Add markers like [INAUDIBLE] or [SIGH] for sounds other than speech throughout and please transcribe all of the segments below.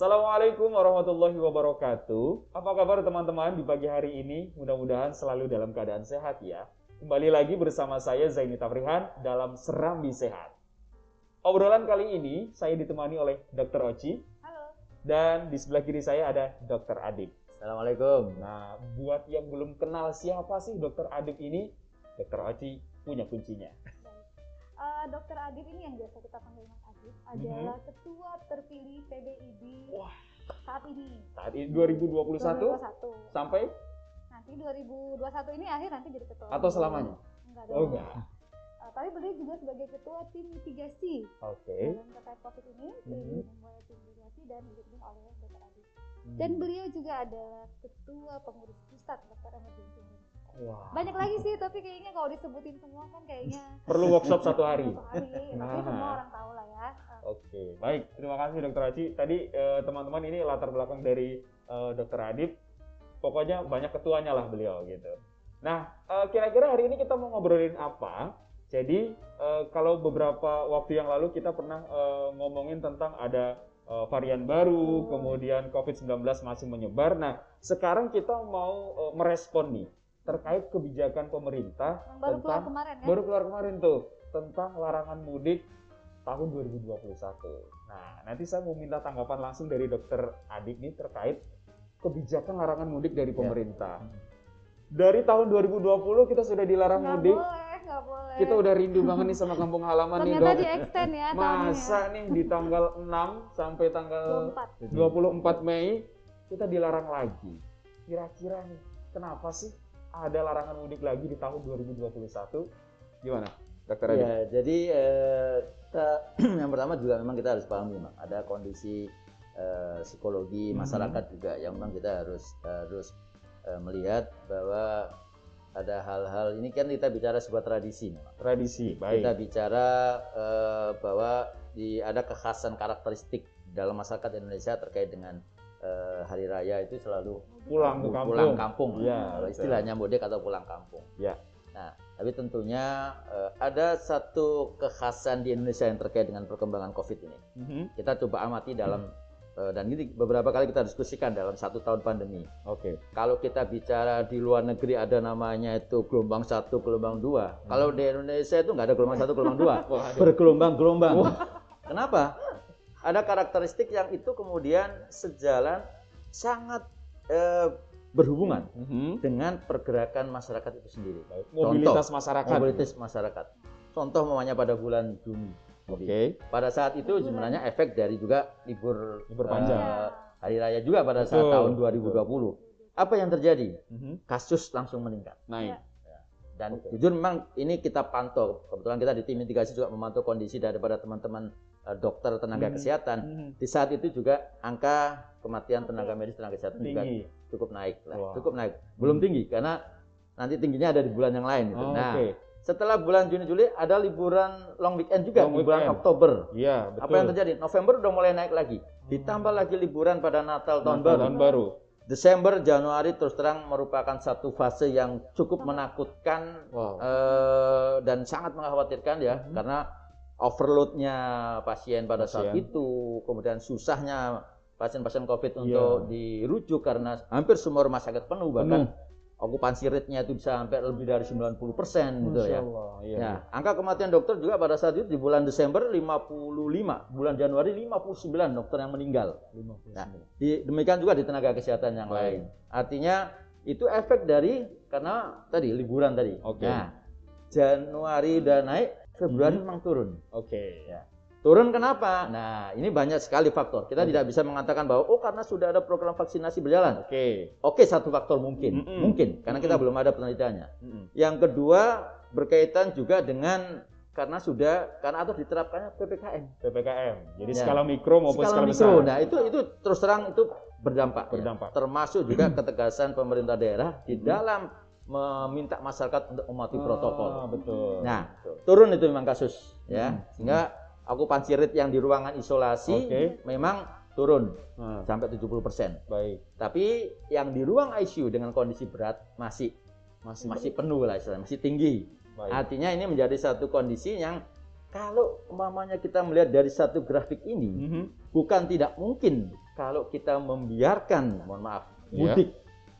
Assalamualaikum warahmatullahi wabarakatuh. Apa kabar teman-teman di pagi hari ini? Mudah-mudahan selalu dalam keadaan sehat ya. Kembali lagi bersama saya Zaini Tafrihan dalam Serambi Sehat. Obrolan kali ini saya ditemani oleh Dr. Oci Halo. dan di sebelah kiri saya ada Dr. Adib. Assalamualaikum. Nah, buat yang belum kenal siapa sih Dr. Adib ini, Dr. Oci punya kuncinya. Uh, Dokter Adib ini yang biasa kita panggil Mas Adib adalah ketua terpilih PBID Wah. saat ini. Saat ini 2021 2021. sampai Nanti 2021 ini akhir nanti jadi ketua. atau selamanya? Enggak Oh enggak. Uh, tapi beliau juga sebagai ketua tim mitigasi Oke. dalam terkait COVID ini, beliau Mhm. membuat tim mitigasi dan dipimpin oleh Dokter Adib. Hmm. Dan beliau juga adalah ketua pengurus pusat Dokter Emergency Wah. Banyak lagi sih, tapi kayaknya kalau disebutin semua kan kayaknya [LAUGHS] Perlu workshop satu hari. satu hari. Tapi Nah. semua orang tahu lah ya. Oke, baik. Terima kasih Dokter Aci. Tadi eh, teman-teman ini latar belakang dari eh, Dokter Adib. Pokoknya banyak ketuanya lah beliau gitu. Nah, eh, kira-kira hari ini kita mau ngobrolin apa? Jadi eh, kalau beberapa waktu yang lalu kita pernah eh, ngomongin tentang ada eh, varian baru, kemudian COVID-19 masih menyebar. Nah, sekarang kita mau eh, merespon nih terkait kebijakan pemerintah yang baru keluar tentang kemarin ya. baru keluar kemarin tuh tentang larangan mudik tahun 2021. Nah, nanti saya mau minta tanggapan langsung dari Dokter Adik nih terkait kebijakan larangan mudik dari pemerintah. Dari tahun 2020 kita sudah dilarang nggak mudik. boleh, nggak boleh. Kita udah rindu banget nih sama [LAUGHS] kampung halaman nih, Ternyata Dok. di extend ya Masa nih di tanggal 6 sampai ya. tanggal 24. 24 Mei kita dilarang lagi. Kira-kira nih, kenapa sih ada larangan mudik lagi di tahun 2021? Gimana, Dokter Adi? Ya, jadi eh, kita- [CLEARS THROAT] yang pertama juga memang kita harus pahami, Mak. ada kondisi eh, psikologi Mhm. masyarakat juga yang memang kita harus harus eh, melihat bahwa ada hal-hal ini kan kita bicara sebuah tradisi, Mak. Tradisi, Kita baik. bicara eh, bahwa di ada kekhasan karakteristik dalam masyarakat Indonesia terkait dengan eh, hari raya itu selalu Pulang ke kampung. pulang kampung. Iya, betul. istilahnya mudik atau pulang kampung. Ya. Nah, tapi tentunya eh, ada satu kekhasan di Indonesia yang terkait dengan perkembangan COVID ini. Mhm. Kita coba amati dalam eh, dan ini beberapa kali kita diskusikan dalam satu tahun pandemi. Oke. Kalau kita bicara di luar negeri ada namanya itu gelombang satu, gelombang dua. Kalau di Indonesia itu nggak ada gelombang satu, gelombang dua, [LAUGHS] bergelombang-gelombang. Kenapa? Ada karakteristik yang itu kemudian sejalan sangat eh, berhubungan Mhm. dengan pergerakan masyarakat itu sendiri. Mobilitas masyarakat. Mobilitas masyarakat. Contoh mamanya pada bulan Juni. Oke. Pada saat itu sebenarnya efek dari juga libur Libur eh, panjang. Iya. hari raya juga pada saat Betul, tahun 2020. Apa yang terjadi? Mhm. Kasus langsung meningkat. Naik. Dan Oke. jujur memang ini kita pantau. Kebetulan kita di tim mitigasi juga memantau kondisi daripada teman-teman eh, dokter tenaga Hmm. kesehatan. Mhm. Di saat itu juga angka kematian tenaga medis tenaga kesehatan juga Tinggi. cukup naik lah. Wah. Cukup naik. Belum Hmm. tinggi karena nanti tingginya ada di bulan yang lain gitu. Oh, Nah, Oke. setelah bulan Juni Juli ada liburan long weekend juga Long di bulan weekend. Oktober. Iya, betul. Apa yang terjadi? November udah mulai naik lagi. Ditambah lagi liburan pada Natal tahun Natal baru. Tahun baru. Desember, Januari terus terang merupakan satu fase yang cukup menakutkan Wow. eh, dan sangat mengkhawatirkan ya Mhm. karena overloadnya pasien pada saat Pasien. itu, kemudian susahnya pasien-pasien COVID Iya. untuk dirujuk karena hampir semua rumah sakit penuh bahkan Penuh. Okupansi rate-nya itu bisa sampai lebih dari 90% gitu Masya ya. Allah. Iya. Nah, angka kematian dokter juga pada saat itu di bulan Desember 55, bulan Januari 59 dokter yang meninggal. 59. Nah, di, demikian juga di tenaga kesehatan yang lain. Artinya itu efek dari karena tadi liburan tadi. Oke. Nah, Januari udah naik, Februari Mhm. memang turun. Oke. Ya. Turun kenapa? Nah, ini banyak sekali faktor. Kita Oke. tidak bisa mengatakan bahwa oh karena sudah ada program vaksinasi berjalan. Oke. Oke, satu faktor mungkin, Mm-mm. mungkin karena kita Mm-mm. belum ada penelitiannya. Mhm. Yang kedua berkaitan juga dengan karena sudah karena atau diterapkannya ppkm. PPKM. Jadi Ya. skala mikro maupun skala, skala besar. mikro. Nah itu itu terus terang itu berdampak. ya. Berdampak. Termasuk juga ketegasan pemerintah daerah di dalam meminta masyarakat untuk mematuhi protokol. Ah, betul. Nah, Betul. Turun itu memang kasus ya, Mhm. sehingga okupansi rate yang di ruangan isolasi Oke. memang turun Nah, sampai 70%. baik. Tapi yang di ruang ICU dengan kondisi berat masih Masih masih penuh lah istilahnya, masih tinggi. baik. Artinya ini menjadi satu kondisi yang kalau umpamanya kita melihat dari satu grafik ini Mhm. bukan tidak mungkin kalau kita membiarkan, mohon maaf, Iya. mudik,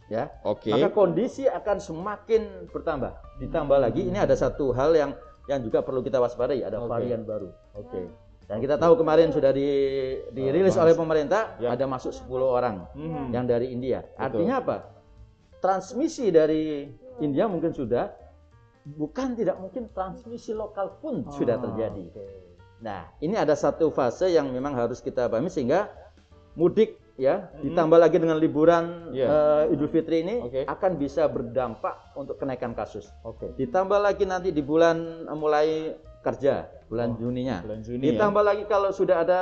ya, Oke. maka kondisi akan semakin bertambah. Ditambah lagi ini ada satu hal yang yang juga perlu kita waspadai, ada Oke. varian baru. Oke. Dan kita tahu kemarin sudah di, dirilis oleh pemerintah Ya. ada masuk 10 orang Mhm. yang dari India. Betul. Artinya apa? Transmisi dari India mungkin sudah, bukan tidak mungkin transmisi lokal pun sudah Ah, terjadi. oke. Nah, ini ada satu fase yang memang harus kita pahami sehingga mudik ya, Mhm. ditambah lagi dengan liburan Iya. eh, Idul Fitri ini Oke. akan bisa berdampak untuk kenaikan kasus. Oke. Ditambah lagi nanti di bulan eh, mulai kerja, bulan Oh, Juninya. Bulan Juni ya. Ditambah lagi kalau sudah ada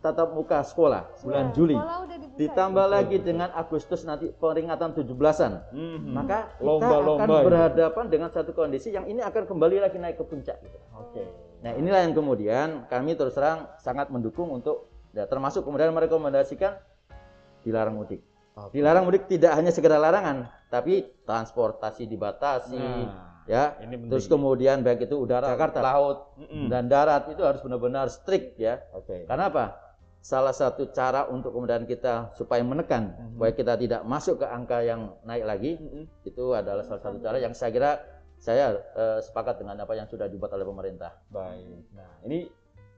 tatap muka sekolah bulan Ya, Juli. dibuka Ditambah Betul, lagi dengan Agustus nanti peringatan 17-an. Mhm. Maka kita Lomba-lomba akan ya. berhadapan dengan satu kondisi yang ini akan kembali lagi naik ke puncak. gitu. Oke. Nah inilah yang kemudian kami terus terang sangat mendukung untuk ya, termasuk kemudian merekomendasikan dilarang mudik. Oke. Dilarang mudik tidak hanya sekedar larangan, tapi transportasi dibatasi, Nah, ya. ini Terus kemudian baik itu udara, Jakarta. laut, Mhm. dan darat itu harus benar-benar strict ya. Oke. Karena apa? Salah satu cara untuk kemudian kita supaya menekan Mhm. supaya kita tidak masuk ke angka yang naik lagi Mhm. itu adalah salah satu cara yang saya kira saya eh, sepakat dengan apa yang sudah dibuat oleh pemerintah. Baik. Nah, ini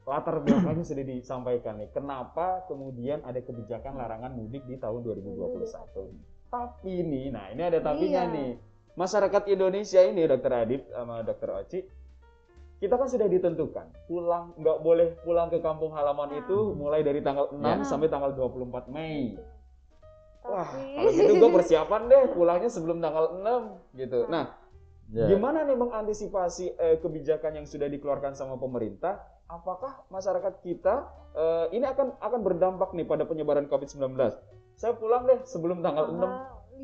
latar belakangnya sudah disampaikan nih. Kenapa kemudian ada kebijakan larangan mudik di tahun 2021? Tapi ini, nah ini ada tapinya Iya. nih. Masyarakat Indonesia ini, Dokter Adit sama Dokter Oci, kita kan sudah ditentukan pulang nggak boleh pulang ke kampung halaman Nah. itu mulai dari tanggal 6 Ya. sampai tanggal 24 Mei. Wah, Tapi kalau gitu gue persiapan deh pulangnya sebelum tanggal 6 gitu. Nah, Ya. Gimana nih mengantisipasi eh, kebijakan yang sudah dikeluarkan sama pemerintah? Apakah masyarakat kita eh, ini akan akan berdampak nih pada penyebaran COVID-19? Saya pulang deh sebelum tanggal 6 lima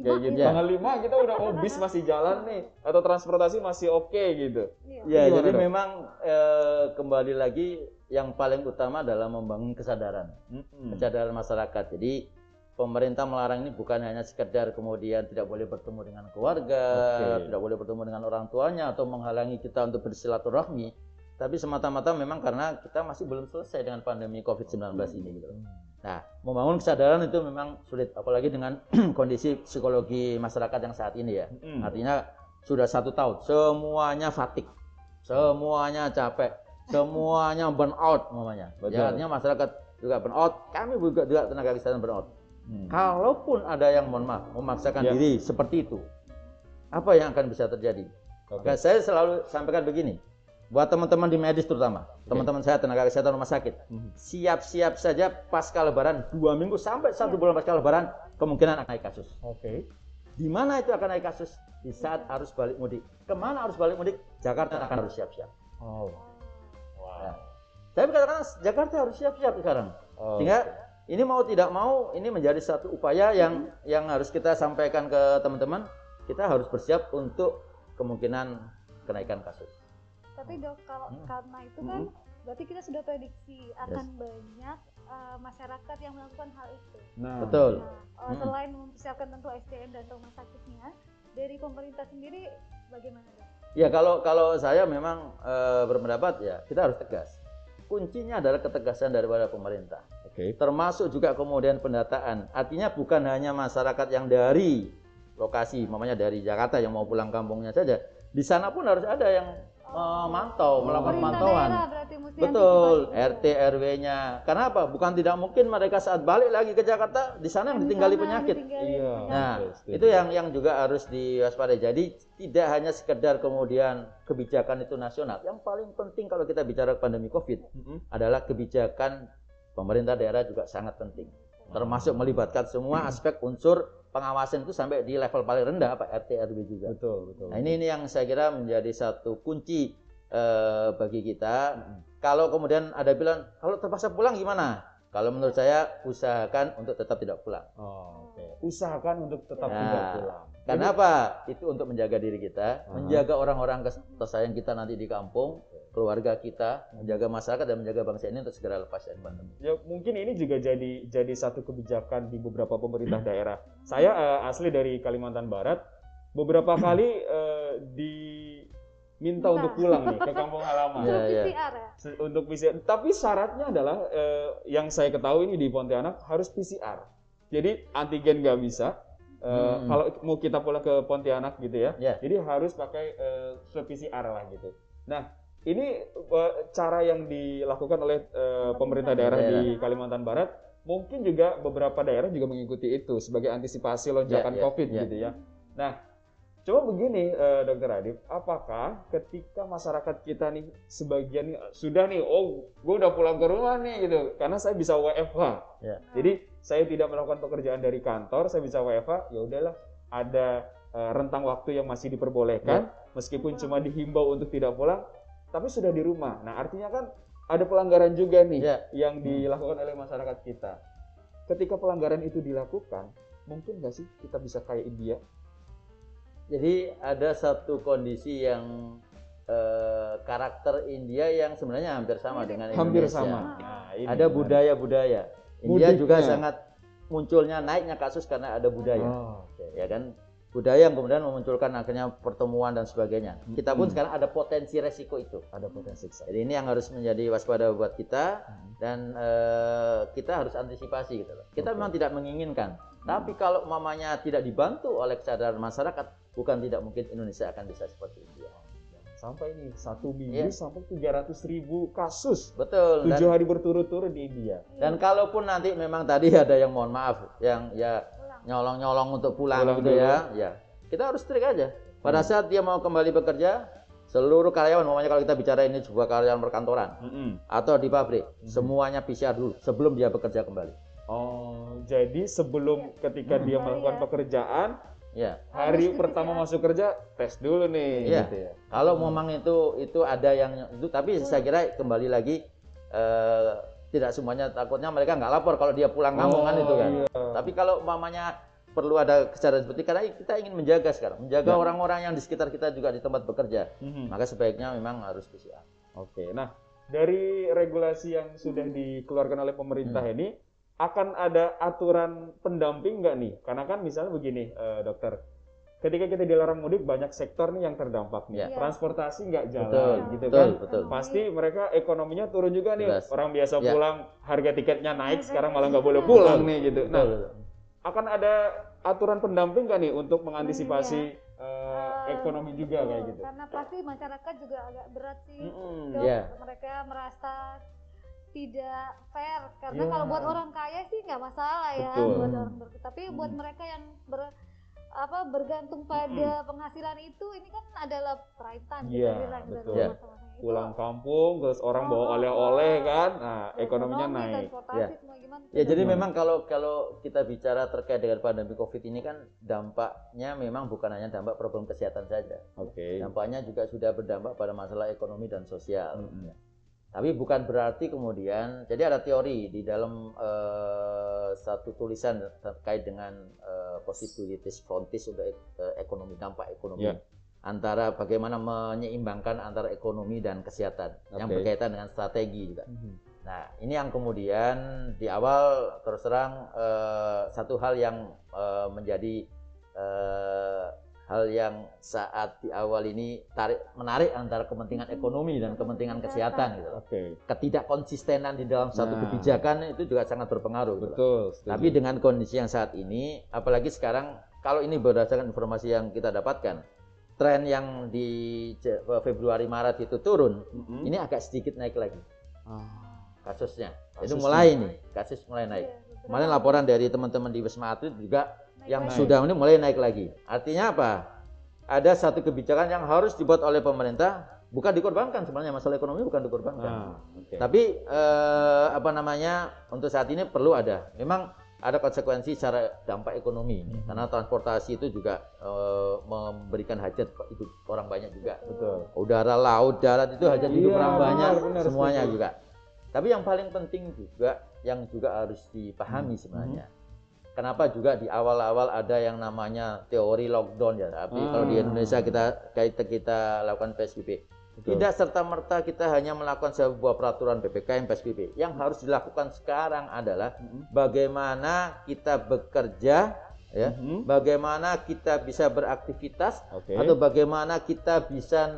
kayak gitu. ya. Tanggal 5 kita udah oh bis masih jalan nih atau transportasi masih oke gitu. Iya. Ya, jadi Dok? memang eh, kembali lagi yang paling utama adalah membangun kesadaran, Mm-mm. kesadaran masyarakat. Jadi pemerintah melarang ini bukan hanya sekedar kemudian tidak boleh bertemu dengan keluarga, Oke. tidak boleh bertemu dengan orang tuanya atau menghalangi kita untuk bersilaturahmi, tapi semata-mata memang karena kita masih belum selesai dengan pandemi COVID-19 ini gitu. Nah, membangun kesadaran itu memang sulit, apalagi dengan [CLEARS THROAT] kondisi psikologi masyarakat yang saat ini ya. Mm-mm. Artinya sudah satu tahun, semuanya fatik, semuanya capek, [LAUGHS] semuanya burn out namanya. Ya, artinya masyarakat juga burn out, kami juga juga tenaga kesehatan burn out. Hmm. Kalaupun ada yang mohon maaf memaksakan Ya. diri seperti itu, apa yang akan bisa terjadi? Oke. Maka saya selalu sampaikan begini, buat teman-teman di medis terutama, teman-teman saya tenaga kesehatan rumah sakit, Mhm. siap-siap saja pasca lebaran dua minggu sampai satu bulan pasca lebaran kemungkinan akan naik kasus. Oke. Di mana itu akan naik kasus? Di saat arus balik mudik. Ke mana arus balik mudik? Jakarta akan harus siap-siap. Oh. Ya. Wow. Saya katakan Jakarta harus siap-siap sekarang. Oh. Sehingga ini mau tidak mau ini menjadi satu upaya yang yang harus kita sampaikan ke teman-teman. Kita harus bersiap untuk kemungkinan kenaikan kasus. Tapi dok kalau Hmm. karena itu kan berarti kita sudah prediksi akan banyak uh, masyarakat yang melakukan hal itu. Nah. Betul. Nah, uh, Hmm. selain mempersiapkan tentu SDM dan rumah sakitnya, dari pemerintah sendiri bagaimana dok? Ya kalau kalau saya memang eh, berpendapat ya kita harus tegas. Kuncinya adalah ketegasan daripada pemerintah. Oke. termasuk juga kemudian pendataan. Artinya bukan hanya masyarakat yang dari lokasi, mamanya dari Jakarta yang mau pulang kampungnya saja. Di sana pun harus ada yang memantau, melakukan Pemerintah pemantauan. daerah berarti mesti Betul, RT RW-nya. Karena apa? Bukan tidak mungkin mereka saat balik lagi ke Jakarta di sana yang Di ditinggali sana penyakit. ditinggali Iya. penyakit. Nah, Setuju. itu yang yang juga harus diwaspadai. Jadi tidak hanya sekedar kemudian kebijakan itu nasional. Yang paling penting kalau kita bicara pandemi Covid Mm-mm. adalah kebijakan pemerintah daerah juga sangat penting. Termasuk melibatkan semua aspek unsur pengawasan itu sampai di level paling rendah Pak RT RW juga. Betul, betul. Nah, ini ini yang saya kira menjadi satu kunci eh, bagi kita. Kalau kemudian ada bilang kalau terpaksa pulang gimana? Kalau menurut saya usahakan untuk tetap tidak pulang. Oh, oke. Usahakan untuk tetap Ya. tidak pulang. Karena apa? Itu untuk menjaga diri kita, Aha. menjaga orang-orang tersayang kita nanti di kampung, keluarga kita, menjaga masyarakat dan menjaga bangsa ini untuk segera lepas dari pandemi. Ya mungkin ini juga jadi jadi satu kebijakan di beberapa pemerintah daerah. Saya eh, asli dari Kalimantan Barat. Beberapa [LAUGHS] kali eh, di minta untuk pulang nih ke kampung halaman. Iya, Untuk iya. PCR ya. Se- Untuk PCR. Tapi syaratnya adalah eh, yang saya ketahui ini di Pontianak harus PCR. Jadi antigen nggak bisa. Eh, Hmm. Kalau mau kita pulang ke Pontianak gitu ya, Ya. jadi harus pakai eh, swab PCR lah gitu. Nah, ini eh, cara yang dilakukan oleh eh, pemerintah daerah di Daerah. Kalimantan Barat, mungkin juga beberapa daerah juga mengikuti itu sebagai antisipasi lonjakan Ya, ya, COVID ya. gitu ya. Nah, coba begini, eh, Dokter Adib, apakah ketika masyarakat kita nih sebagian nih sudah nih, oh, gue udah pulang ke rumah nih gitu, karena saya bisa WFH. Ya. Jadi saya tidak melakukan pekerjaan dari kantor, saya bisa WFH, ya udahlah, ada eh, rentang waktu yang masih diperbolehkan, meskipun cuma dihimbau untuk tidak pulang, tapi sudah di rumah. Nah, artinya kan ada pelanggaran juga nih Ya. yang dilakukan oleh masyarakat kita. Ketika pelanggaran itu dilakukan, mungkin nggak sih kita bisa kayak India? Jadi ada satu kondisi yang eh, karakter India yang sebenarnya hampir sama dengan Hampir Indonesia. sama. Nah, ini Ada budaya-budaya. India Mudiknya. juga sangat munculnya naiknya kasus karena ada budaya. Oh, oke. Ya kan? Budaya yang kemudian memunculkan akhirnya pertemuan dan sebagainya. Kita pun Hmm. sekarang ada potensi resiko itu. Ada potensi. Jadi ini yang harus menjadi waspada buat kita Hmm. dan eh, kita harus antisipasi gitu loh. Kita Oke. memang tidak menginginkan, tapi kalau mamanya tidak dibantu oleh kesadaran masyarakat, bukan tidak mungkin Indonesia akan bisa seperti India. Sampai ini satu minggu Iya. sampai 300 ribu kasus Betul. Dan, tujuh hari berturut-turut di India. dan kalaupun nanti memang tadi ada yang mohon maaf, yang ya. Nyolong-nyolong untuk pulang, Pulang gitu dulu. ya, ya kita harus trik aja. Pada Hmm. saat dia mau kembali bekerja, seluruh karyawan, umpamanya kalau kita bicara ini sebuah karyawan perkantoran Mm-mm. atau di pabrik, Hmm. semuanya PCR dulu sebelum dia bekerja kembali. Oh, jadi sebelum ketika dia Hmm. melakukan Iya. pekerjaan, Ya, hari pertama masuk kerja tes dulu nih, Iya. gitu ya. kalau Hmm. memang itu itu ada yang itu, tapi saya kira kembali lagi eh, tidak semuanya takutnya mereka nggak lapor kalau dia pulang kampung kan itu kan. iya. Tapi kalau mamanya perlu ada kesadaran seperti karena kita ingin menjaga sekarang, menjaga Ya. orang-orang yang di sekitar kita juga di tempat bekerja, Mhm. maka sebaiknya memang harus PCR. Oke, nah dari regulasi yang sudah dikeluarkan oleh pemerintah Hmm. ini akan ada aturan pendamping nggak nih? Karena kan misalnya begini, eh, dokter, ketika kita dilarang mudik banyak sektor nih yang terdampak nih. Ya. Transportasi nggak jalan, Betul, gitu betul, kan? betul. Pasti mereka ekonominya turun juga nih. Jelas. Orang biasa Ya. pulang, harga tiketnya naik, Harga sekarang malah nggak boleh pulang Betul. nih gitu. Nah, Betul. akan ada aturan pendamping nggak nih untuk mengantisipasi Eh, ekonomi juga betul. kayak gitu? Karena pasti masyarakat juga agak berat sih. Mm-mm. Dok, Iya. mereka merasa tidak fair karena Iya. kalau buat orang kaya sih nggak masalah ya Betul. buat orang ber tapi buat Hmm. mereka yang ber apa bergantung pada penghasilan itu ini kan adalah time Iya, bisa bilang, betul. dari Iya. masalahnya itu. Pulang kampung, terus orang Oh, bawa oleh-oleh oh. kan, nah Ekonomi, ekonominya naik. Ya. Ya jadi Hmm. memang kalau kalau kita bicara terkait dengan pandemi Covid ini kan dampaknya memang bukan hanya dampak problem kesehatan saja. Oke. Dampaknya juga sudah berdampak pada masalah ekonomi dan sosial. Mm-mm. Tapi bukan berarti kemudian, jadi ada teori di dalam eh, satu tulisan terkait dengan eh, possibilities frontis untuk eh, ekonomi dampak ekonomi Ya. antara bagaimana menyeimbangkan antara ekonomi dan kesehatan yang Oke. berkaitan dengan strategi juga. Mhm. Nah ini yang kemudian di awal terus terang eh, satu hal yang eh, menjadi hal yang saat di awal ini tarik menarik antara kepentingan ekonomi dan kepentingan kesehatan gitu. Oke. Ketidakkonsistenan di dalam satu Nah. kebijakan itu juga sangat berpengaruh. gitu. Betul. setuju. Tapi dengan kondisi yang saat ini, apalagi sekarang kalau ini berdasarkan informasi yang kita dapatkan, tren yang di Februari Maret itu turun, Mm-mm. ini agak sedikit naik lagi Ah, kasusnya. Itu Kasusnya. mulai nih, kasus mulai naik. Iya, Kemarin laporan dari teman-teman di Wisma Atlet juga yang lagi. sudah ini mulai naik lagi. Artinya apa? Ada satu kebijakan yang harus dibuat oleh pemerintah, bukan dikorbankan sebenarnya masalah ekonomi bukan dikorbankan. ah, oke. Tapi eh, apa namanya untuk saat ini perlu ada. Memang ada konsekuensi secara dampak ekonomi Mhm. karena transportasi itu juga eh, memberikan hajat hidup orang banyak juga. Betul. Udara, laut, darat itu hajat hidup Iya, orang banyak benar, benar, semuanya setuju. juga. Tapi yang paling penting juga yang juga harus dipahami Mhm. sebenarnya. Kenapa juga di awal-awal ada yang namanya teori lockdown ya. Tapi kalau di Ah. Indonesia kita kita kita lakukan PSBB. Betul. Tidak serta merta kita hanya melakukan sebuah peraturan PPKM PSBB. Yang harus dilakukan sekarang adalah Mhm. bagaimana kita bekerja, ya, Mhm. bagaimana kita bisa beraktivitas, Oke. atau bagaimana kita bisa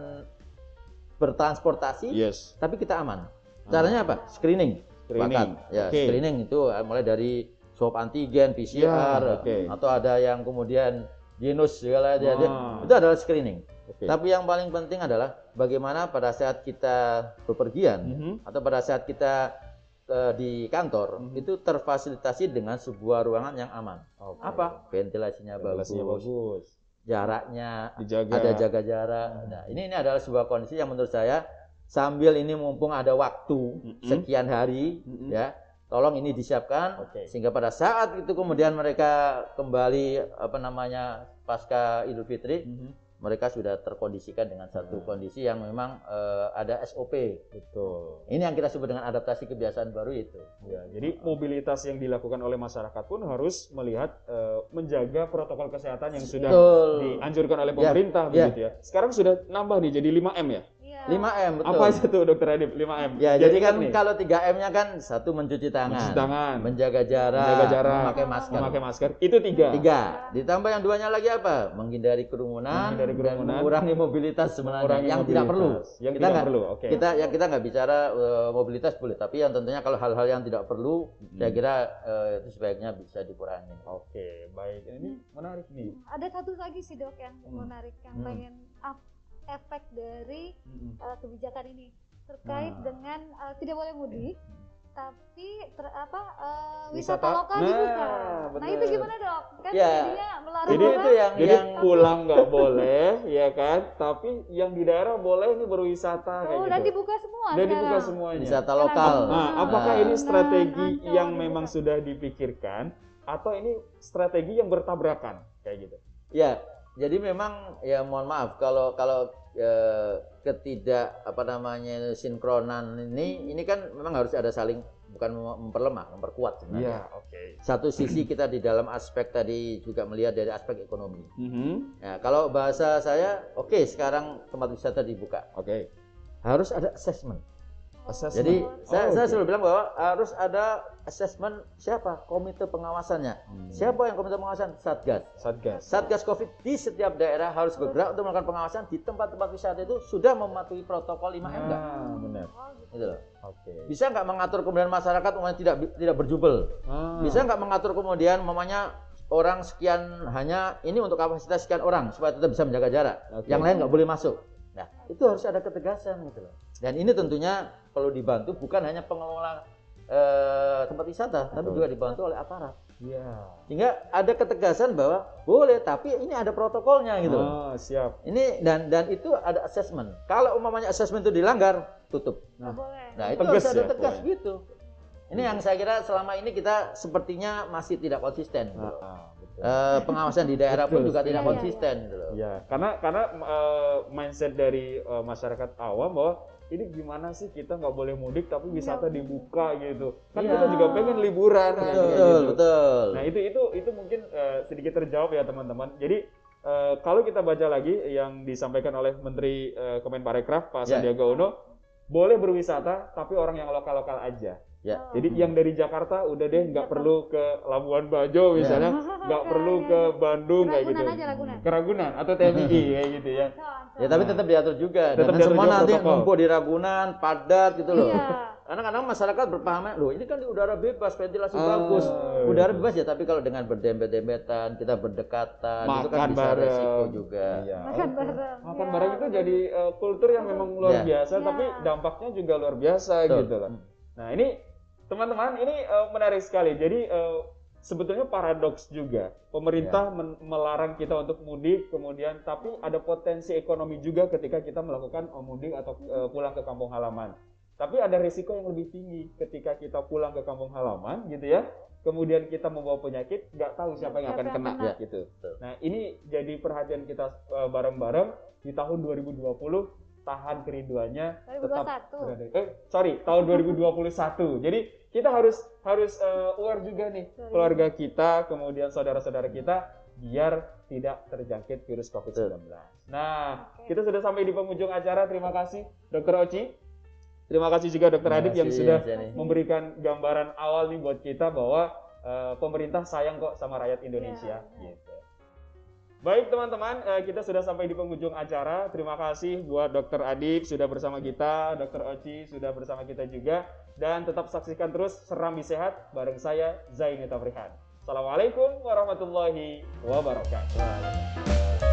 bertransportasi, Yes. tapi kita aman. Caranya apa? Screening. Screening. Ya, Oke. screening itu eh, mulai dari swab antigen, PCR, Ya, oke. atau ada yang kemudian genus segala dia, dia- Ah. itu adalah screening. Oke. Tapi yang paling penting adalah bagaimana pada saat kita bepergian Mhm. atau pada saat kita eh, di kantor Mhm. itu terfasilitasi dengan sebuah ruangan yang aman. Oke. Apa? Ventilasinya bagus, Ventilasinya bagus. jaraknya Dijaga. ada jaga jarak. Nah, ini ini adalah sebuah kondisi yang menurut saya sambil ini mumpung ada waktu Mhm. sekian hari Mhm. ya, tolong ini disiapkan Oke. sehingga pada saat itu kemudian mereka kembali apa namanya pasca Idul Fitri Mhm. mereka sudah terkondisikan dengan satu Nah. kondisi yang memang eh, ada SOP. Betul. Ini yang kita sebut dengan adaptasi kebiasaan baru itu. Ya, jadi mobilitas yang dilakukan oleh masyarakat pun harus melihat eh, menjaga protokol kesehatan yang sudah Betul. dianjurkan oleh Ya, pemerintah ya. begitu ya. Sekarang sudah nambah nih jadi 5M ya. Iya. 5M betul. Apa itu tuh Dokter Adib 5M? Ya, jadi ingat kan nih, kalau 3M-nya kan satu mencuci tangan, mencuci tangan, menjaga jarak, menjaga jarak, memakai masker. memakai masker. Itu tiga. Tiga. Ditambah yang duanya lagi apa? Menghindari kerumunan, Menghindari kerumunan. dan mengurangi mobilitas sebenarnya Mengurangi yang tidak perlu. mobilitas. Yang Kita tidak nggak- perlu. Oke. Kita yang kita nggak bicara eh, mobilitas boleh, tapi yang tentunya kalau hal-hal yang tidak perlu, Hmm. saya kira eh, itu sebaiknya bisa dikurangi. Oke, baik. Ini menarik nih. Ada satu lagi sih dok yang Hmm. menarik yang Hmm. pengen up efek dari uh, kebijakan ini terkait Nah. dengan uh, tidak boleh mudik tapi ter- apa uh, Wisata. wisata, lokal Nah, dibuka. Nah benar. itu gimana dok? Kan Ya. jadinya melarang Jadi orang. itu yang Jadi yang pulang nggak boleh, [LAUGHS] ya kan? Tapi yang di daerah boleh nih berwisata kayak Oh, gitu. dan dibuka semua Dan dibuka semuanya. wisata lokal. ada- Nah, apakah Nah. ini strategi Nah, yang dibuka. memang sudah dipikirkan atau ini strategi yang bertabrakan kayak gitu? Ya, jadi memang ya mohon maaf kalau kalau eh, ketidak apa namanya sinkronan ini ini kan memang harus ada saling bukan mem- memperlemah, memperkuat sebenarnya. oke. Satu sisi kita di dalam aspek tadi juga melihat dari aspek ekonomi. Mhm. Ya, kalau bahasa saya, oke sekarang tempat wisata dibuka, Oke. harus ada assessment. Assessment. Jadi Oh, saya, saya oke. selalu bilang bahwa harus ada assessment siapa komite pengawasannya. Hmm. Siapa yang komite pengawasan? Satgas. Satgas. Satgas Covid di setiap daerah harus bergerak untuk melakukan pengawasan di tempat-tempat wisata itu sudah mematuhi protokol 5M enggak? Ah, benar. Gitu loh. Oke. Bisa nggak mengatur kemudian masyarakat umumnya tidak tidak berjubel? Ah. Bisa nggak mengatur kemudian mamanya orang sekian hanya ini untuk kapasitas sekian orang supaya tetap bisa menjaga jarak. Oke. Yang lain nggak boleh masuk. Nah, itu harus ada ketegasan gitu loh. Dan ini tentunya perlu dibantu bukan hanya pengelola eh, tempat wisata, tapi Betul. juga dibantu oleh aparat. Iya. Sehingga ada ketegasan bahwa boleh, tapi ini ada protokolnya gitu loh. Ah, siap. Ini dan dan itu ada assessment. Kalau umpamanya assessment itu dilanggar, tutup. Nggak boleh. Nah, itu Tegas harus ada ya, tegas pokoknya. gitu. Ini yang saya kira selama ini kita sepertinya masih tidak konsisten. gitu loh. Ah, betul. Eh, pengawasan di daerah pun juga tidak Iya, iya, konsisten gitu loh. Ya, karena karena eh, mindset dari eh, masyarakat awam bahwa ini gimana sih kita nggak boleh mudik tapi wisata Iya. dibuka gitu. Kan Iya. kita juga pengen liburan kan, Betul, betul, gitu. betul. Nah itu itu itu mungkin eh, sedikit terjawab ya teman-teman. Jadi eh, kalau kita baca lagi yang disampaikan oleh Menteri eh, Kemenparekraf Pak Ya. Sandiaga Uno, boleh berwisata tapi orang yang lokal-lokal aja. Ya. Oh. Jadi yang dari Jakarta udah deh nggak perlu ke Labuan Bajo misalnya, [LAUGHS] nggak [LAUGHS] perlu ke Bandung kayak gitu. Aja Ragunan. Ke Ragunan atau TMI [LAUGHS] kayak gitu ya. Ya tapi tetap diatur juga. Tetap Jangan diatur semua juga nanti ngumpul di Ragunan, padat gitu loh. Iya. Karena kadang masyarakat berpaham, loh ini kan di udara bebas, ventilasi Ah, bagus. iya. Udara bebas ya, tapi kalau dengan berdempet-dempetan, kita berdekatan, itu kan Makan bisa bareng. resiko juga. Iya. Makan bareng. Makan Ya, bareng itu jadi eh, kultur yang memang luar Ya. biasa, Ya. tapi dampaknya juga luar biasa Betul. gitu loh. Nah ini teman-teman ini eh, menarik sekali. Jadi eh, sebetulnya paradoks juga. Pemerintah men- melarang kita untuk mudik, kemudian tapi ada potensi ekonomi juga ketika kita melakukan eh, mudik atau eh, pulang ke kampung halaman. Tapi ada risiko yang lebih tinggi ketika kita pulang ke kampung halaman, gitu ya. Kemudian kita membawa penyakit, nggak tahu siapa yang akan kena, kena. gitu. Nah ini jadi perhatian kita bareng-bareng di tahun 2020 tahan kerinduannya tetap 2021. berada. Eh sorry tahun 2021. Jadi kita harus harus eh, aware juga nih Sorry. keluarga kita kemudian saudara-saudara kita biar tidak terjangkit virus COVID-19. Nah kita sudah sampai di penghujung acara. Terima kasih Dokter Oci. Terima kasih juga Dokter Adib yang sudah memberikan gambaran awal nih buat kita bahwa eh, pemerintah sayang kok sama rakyat Indonesia. Ya. Gitu. Baik teman-teman, eh, kita sudah sampai di penghujung acara. Terima kasih buat Dokter Adib sudah bersama kita, Dokter Oci sudah bersama kita juga, dan tetap saksikan terus Serambi Sehat bareng saya Zaini Tafrihan. Assalamualaikum warahmatullahi wabarakatuh.